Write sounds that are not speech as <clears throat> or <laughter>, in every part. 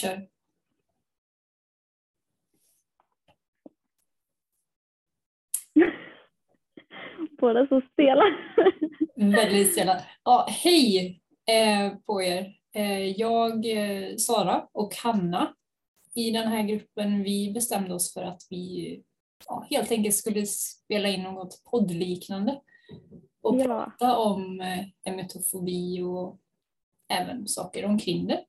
Kör. <laughs> Båda så stela. Väldigt stela. Ja, hej eh, på er. Eh, jag, eh, Sara och Hanna i den här gruppen, vi bestämde oss för att vi ja, helt enkelt skulle spela in något poddliknande och Ja. prata om emetofobi och även saker omkring det.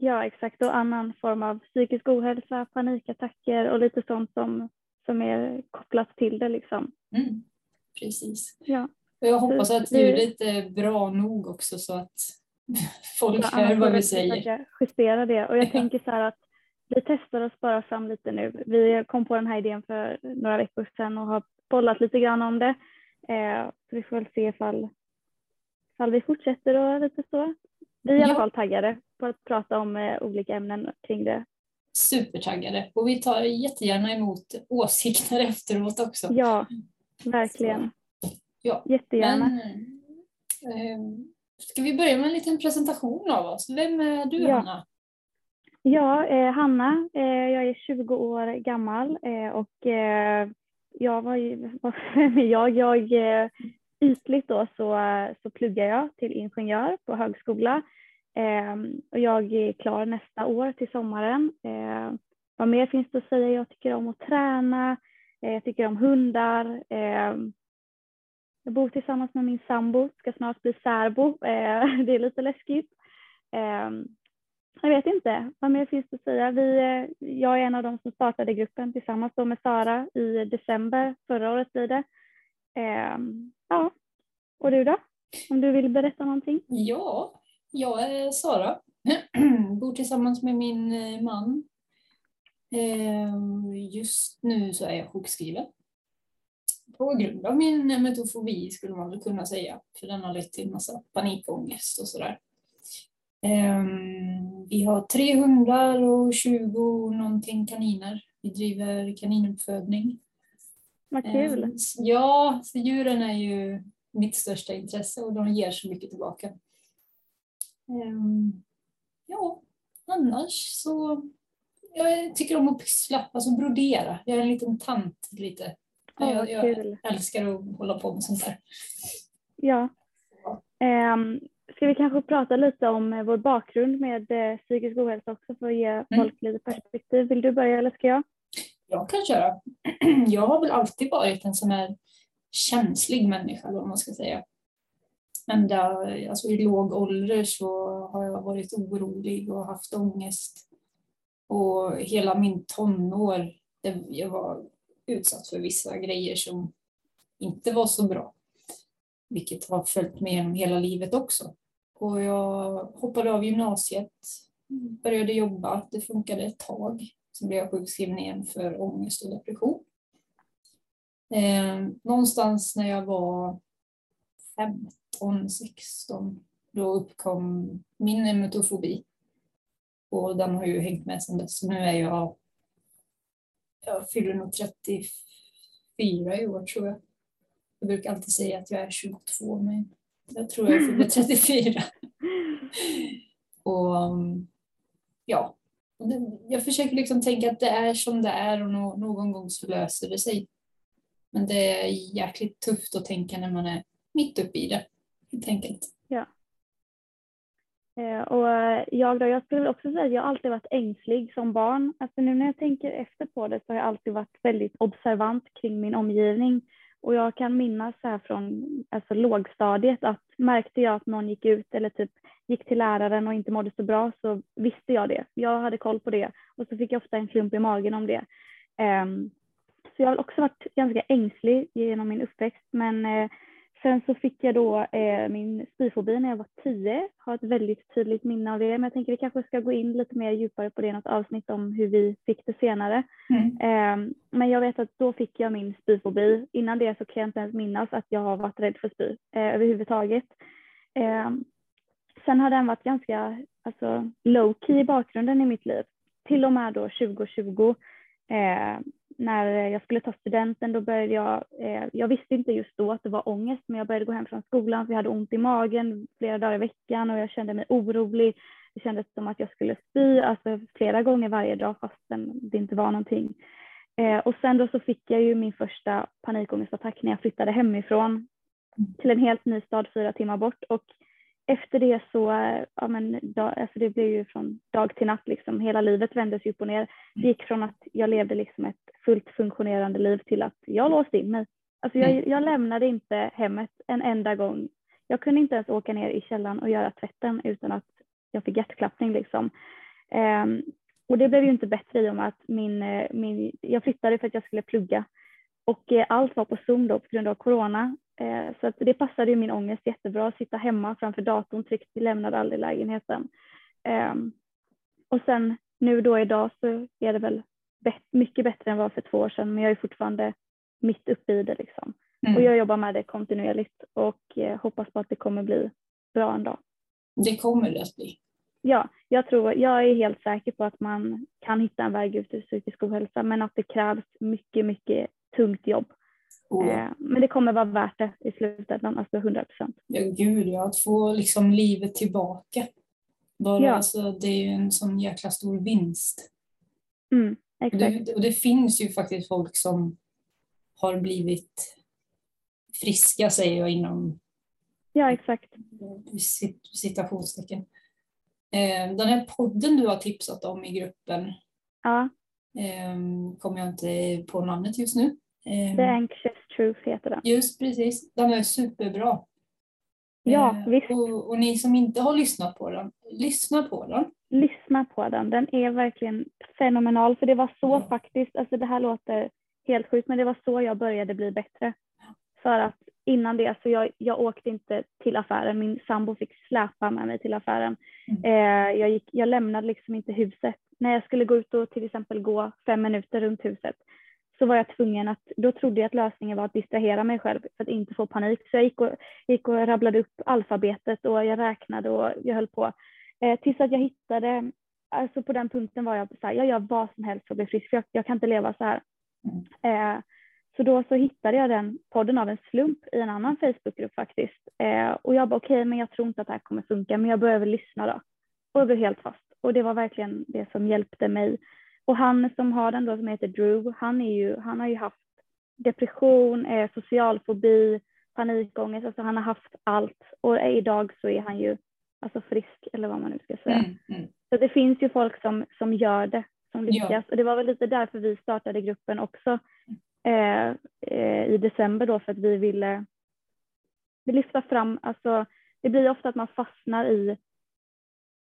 Ja, exakt. Och annan form av psykisk ohälsa, panikattacker och lite sånt som, som är kopplat till det liksom. Mm, precis. Ja, Och jag hoppas att det- ljudet är bra nog också så att <laughs> folk ja hör vad vi säger. justera det. Och jag Ja. tänker så här att vi testar att spara fram lite nu. Vi kom på den här idén för några veckor sedan och har bollat lite grann om det. Eh, så vi får väl se ifall, ifall vi fortsätter och lite så. Vi är i alla fall taggade på att prata om eh, olika ämnen kring det. Supertaggade och vi tar jättegärna emot åsikter <laughs> efteråt också. Ja, verkligen. Ja, Jättegärna. Men, eh, ska vi börja med en liten presentation av oss? Vem är du Ja. Hanna? Ja, eh, Hanna, eh, jag är 20 år gammal eh, och jag var ju, vad <laughs> är jag? Jag ytligt då så, så pluggar jag till ingenjör på högskola eh, och jag är klar nästa år till sommaren. Eh, vad mer finns det att säga? Jag tycker om att träna, eh, jag tycker om hundar. Eh, jag bor tillsammans med min sambo, ska snart bli särbo. Eh, <laughs> det är lite läskigt. Eh, jag vet inte, vad mer finns det att säga? Vi, eh, jag är en av dem som startade gruppen tillsammans då med Sara i december förra året blir det. Eh, ja, och du då? Om du vill berätta någonting? Ja, jag är Sara. <clears throat> Bor tillsammans med min eh, man. Eh, Just nu så är jag sjukskriven. På grund av min eh, metofobi skulle man väl kunna säga. För den har lett till massa panikångest och sådär. Ehm, vi har tre hundar och 20 någonting kaniner. Vi driver kaninuppfödning. Vad kul. Eh, Ja, så djuren är ju mitt största intresse och de ger så mycket tillbaka. Ehm, Ja, annars så jag tycker om att pyssla, alltså brodera. Jag är en liten tant lite. Vad jag, jag kul. älskar att hålla på med sånt där. Ja. Ehm, ska vi kanske prata lite om eh, vår bakgrund med eh, psykisk ohälsa också för att ge folk lite perspektiv. Vill du börja eller ska jag? Jag kan köra. <clears throat> Jag har väl alltid varit en sån här känslig människa, om vad man ska säga. Ända alltså i låg ålder så har jag varit orolig och haft ångest. Och hela min tonår, det- jag var utsatt för vissa grejer som inte var så bra. Vilket har följt med genom hela livet också. Och jag hoppade av gymnasiet, började jobba, det funkade ett tag. Sen blev jag sjukskriven igen för ångest och depression. Eh, någonstans när jag var 15, 16, då uppkom min emetofobi. Och den har ju hängt med sedan dess. Så nu är jag, jag fyller nog 34 i år tror jag. Jag brukar alltid säga att jag är 22 men jag tror jag fyller 34. <laughs> Och ja, jag försöker liksom tänka att det är som det är och någon gång så löser det sig. Men det är jäkligt tufft att tänka när man är mitt uppe i det. Helt enkelt. Ja. Eh, och eh, jag då, jag skulle väl också säga att jag alltid varit ängslig som barn. Alltså nu när jag tänker efter på det så har jag alltid varit väldigt observant kring min omgivning. Och jag kan minnas så här från alltså lågstadiet att märkte jag att någon gick ut eller typ gick till läraren och inte mådde så bra så visste jag det. Jag hade koll på det och så fick jag ofta en klump i magen om det. Um, så jag har också varit ganska ängslig genom min uppväxt men eh, Sen så fick jag då eh, min spyfobi när jag var tio. Har ett väldigt tydligt minne av det. Men jag tänker vi kanske ska gå in lite mer djupare på det i något avsnitt om hur vi fick det senare. Mm. Eh, men jag vet att då fick jag min spyfobi. Innan det så kan jag inte ens minnas att jag har varit rädd för spy eh, överhuvudtaget. Eh, sen har den varit ganska alltså, low key i bakgrunden i mitt liv. Till och med då 2020 eh, när eh, jag skulle ta studenten då började jag, eh, jag visste inte just då att det var ångest men jag började gå hem från skolan för jag hade ont i magen flera dagar i veckan och jag kände mig orolig. Det kändes som att jag skulle spy alltså, flera gånger varje dag fastän det inte var någonting. Eh, och sen då så fick jag ju min första panikångestattack när jag flyttade hemifrån till en helt ny stad fyra timmar bort. Och efter det så, ja men, dag, alltså det blev ju från dag till natt liksom, hela livet vändes upp och ner. Det gick från att jag levde liksom ett fullt funktionerande liv till att jag låste in mig. Alltså jag, jag lämnade inte hemmet en enda gång. Jag kunde inte ens åka ner i källaren och göra tvätten utan att jag fick hjärtklappning liksom. Um, och det blev ju inte bättre i och med att min, eh, min, jag flyttade för att jag skulle plugga och eh, allt var på Zoom då på grund av corona. Eh, så att det passade ju min ångest jättebra att sitta hemma framför datorn tryggt, vi lämnade aldrig lägenheten. Um, och sen nu då idag så är det väl mycket bättre än vad för två år sedan men jag är fortfarande mitt uppe i det liksom. Mm. Och jag jobbar med det kontinuerligt och eh, hoppas på att det kommer bli bra en dag. Det kommer det att bli. Ja, jag tror, jag är helt säker på att man kan hitta en väg ut ur psykisk ohälsa men att det krävs mycket, mycket tungt jobb. Eh, men det kommer vara värt det i slutändan, alltså 100 procent. Ja, gud ja, att få liksom livet tillbaka. Bara, ja. alltså, det är ju en sån jäkla stor vinst. Mm, och det, och det finns ju faktiskt folk som har blivit friska, säger jag inom ja, exakt. citationstecken. Eh, den här podden du har tipsat om i gruppen, ja. Ehm, kommer jag inte på namnet just nu. Ehm, The Anxious Truth heter den. Just precis, den är superbra. Ja, eh, visst. Och, och, ni som inte har lyssnat på den, lyssna på den. Lyssna på den, den är verkligen fenomenal. För det var så ja. faktiskt, alltså det här låter helt sjukt, men det var så jag började bli bättre. För att innan det så jag, jag åkte inte till affären, min sambo fick släpa med mig till affären. Mm. Eh, jag, gick, jag lämnade liksom inte huset. När jag skulle gå ut och till exempel gå fem minuter runt huset så var jag tvungen att, då trodde jag att lösningen var att distrahera mig själv för att inte få panik. Så jag gick och, gick och rabblade upp alfabetet och jag räknade och jag höll på. Eh, tills att jag hittade, alltså på den punkten var jag så här, jag gör vad som helst för att bli frisk, för jag, jag kan inte leva så här. Eh, så då så hittade jag den podden av en slump i en annan Facebookgrupp faktiskt. Eh, och jag bara okej, okay, men jag tror inte att det här kommer funka, men jag behöver lyssna då. Och jag blev helt fast. Och det var verkligen det som hjälpte mig. Och han som har den då som heter Drew, han, är ju, han har ju haft depression, eh, social fobi, panikångest, alltså han har haft allt. Och idag så är han ju alltså frisk eller vad man nu ska säga. Mm, mm. Så det finns ju folk som, som gör det, som lyckas. Ja. Och det var väl lite därför vi startade gruppen också eh, eh, i december då för att vi ville lyfta fram, alltså det blir ofta att man fastnar i,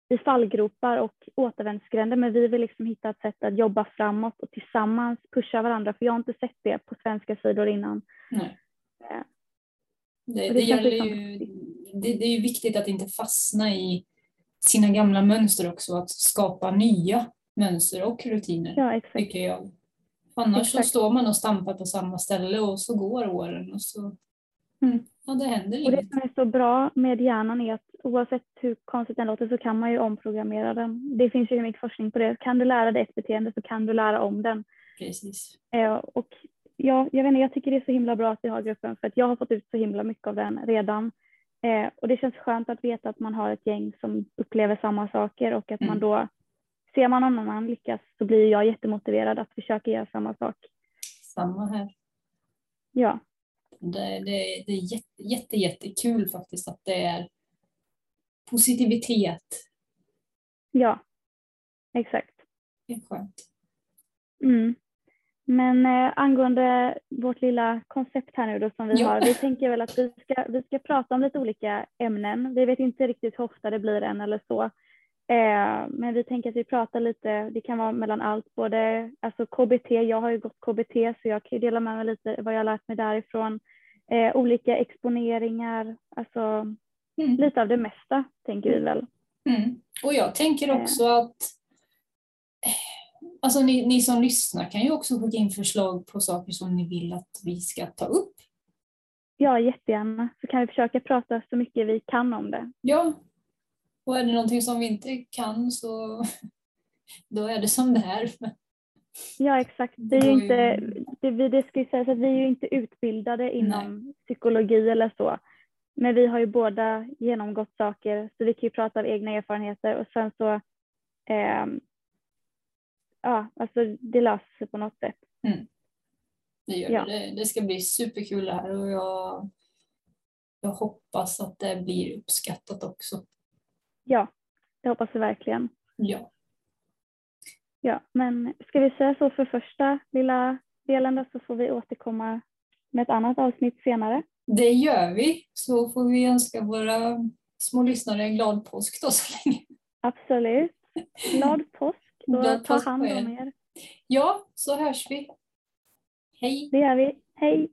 i fallgropar och återvändsgränder men vi vill liksom hitta ett sätt att jobba framåt och tillsammans pusha varandra för jag har inte sett det på svenska sidor innan. Nej. Eh, det, det, det, gäller ju, det, det är ju viktigt att inte fastna i sina gamla mönster också, att skapa nya mönster och rutiner. Ja, exakt. Tycker jag. Annars Exakt. så står man och stampar på samma ställe och så går åren och så mm. Ja, det händer inget. Och det som är så bra med hjärnan är att oavsett hur konstigt den låter så kan man ju omprogrammera den. Det finns ju mycket forskning på det. Kan du lära dig ett beteende så kan du lära om den. Precis. Eh, och ja, jag, vet inte, jag tycker det är så himla bra att vi har gruppen för att jag har fått ut så himla mycket av den redan. Eh, och det känns skönt att veta att man har ett gäng som upplever samma saker och att mm. man då ser man någon annan lyckas så blir jag jättemotiverad att försöka göra samma sak. Samma här. Ja. Det, det, det är jätte, jätte, jättekul faktiskt att det är positivitet. Ja, exakt. Det är skönt. Mm. Men eh, angående vårt lilla koncept här nu då som vi ja. har, vi tänker väl att vi ska, vi ska prata om lite olika ämnen. Vi vet inte riktigt hur ofta det blir än eller så. Eh, men vi tänker att vi pratar lite, det kan vara mellan allt, både alltså KBT, jag har ju gått KBT så jag kan ju dela med mig lite vad jag har lärt mig därifrån. Eh, olika exponeringar, alltså mm. lite av det mesta tänker vi väl. Mm. Och jag tänker eh. också eh. att alltså ni, ni som lyssnar kan ju också skicka in förslag på saker som ni vill att vi ska ta upp. Ja, jättegärna. Så kan vi försöka prata så mycket vi kan om det. Ja, och är det någonting som vi inte kan så <laughs> då är det som det är. Ja exakt. Det är ju inte, det, det ska ju sägas att vi är ju inte utbildade inom Nej. psykologi eller så. men vi har ju båda genomgått saker så vi kan ju prata av egna erfarenheter och sen så eh, ja, alltså det löser sig på något sätt. Mm. Det gör Ja. det. Det ska bli superkul det här och jag, jag hoppas att det blir uppskattat också. Ja, det hoppas vi verkligen. Ja, Ja, men ska vi säga så för första lilla delen då så får vi återkomma med ett annat avsnitt senare. det gör vi. Så får vi önska våra små lyssnare en glad påsk då så länge. Absolut. Glad påsk och Glad ta påsk hand om er. Ja, så hörs vi. Hej! Det gör vi. Hej!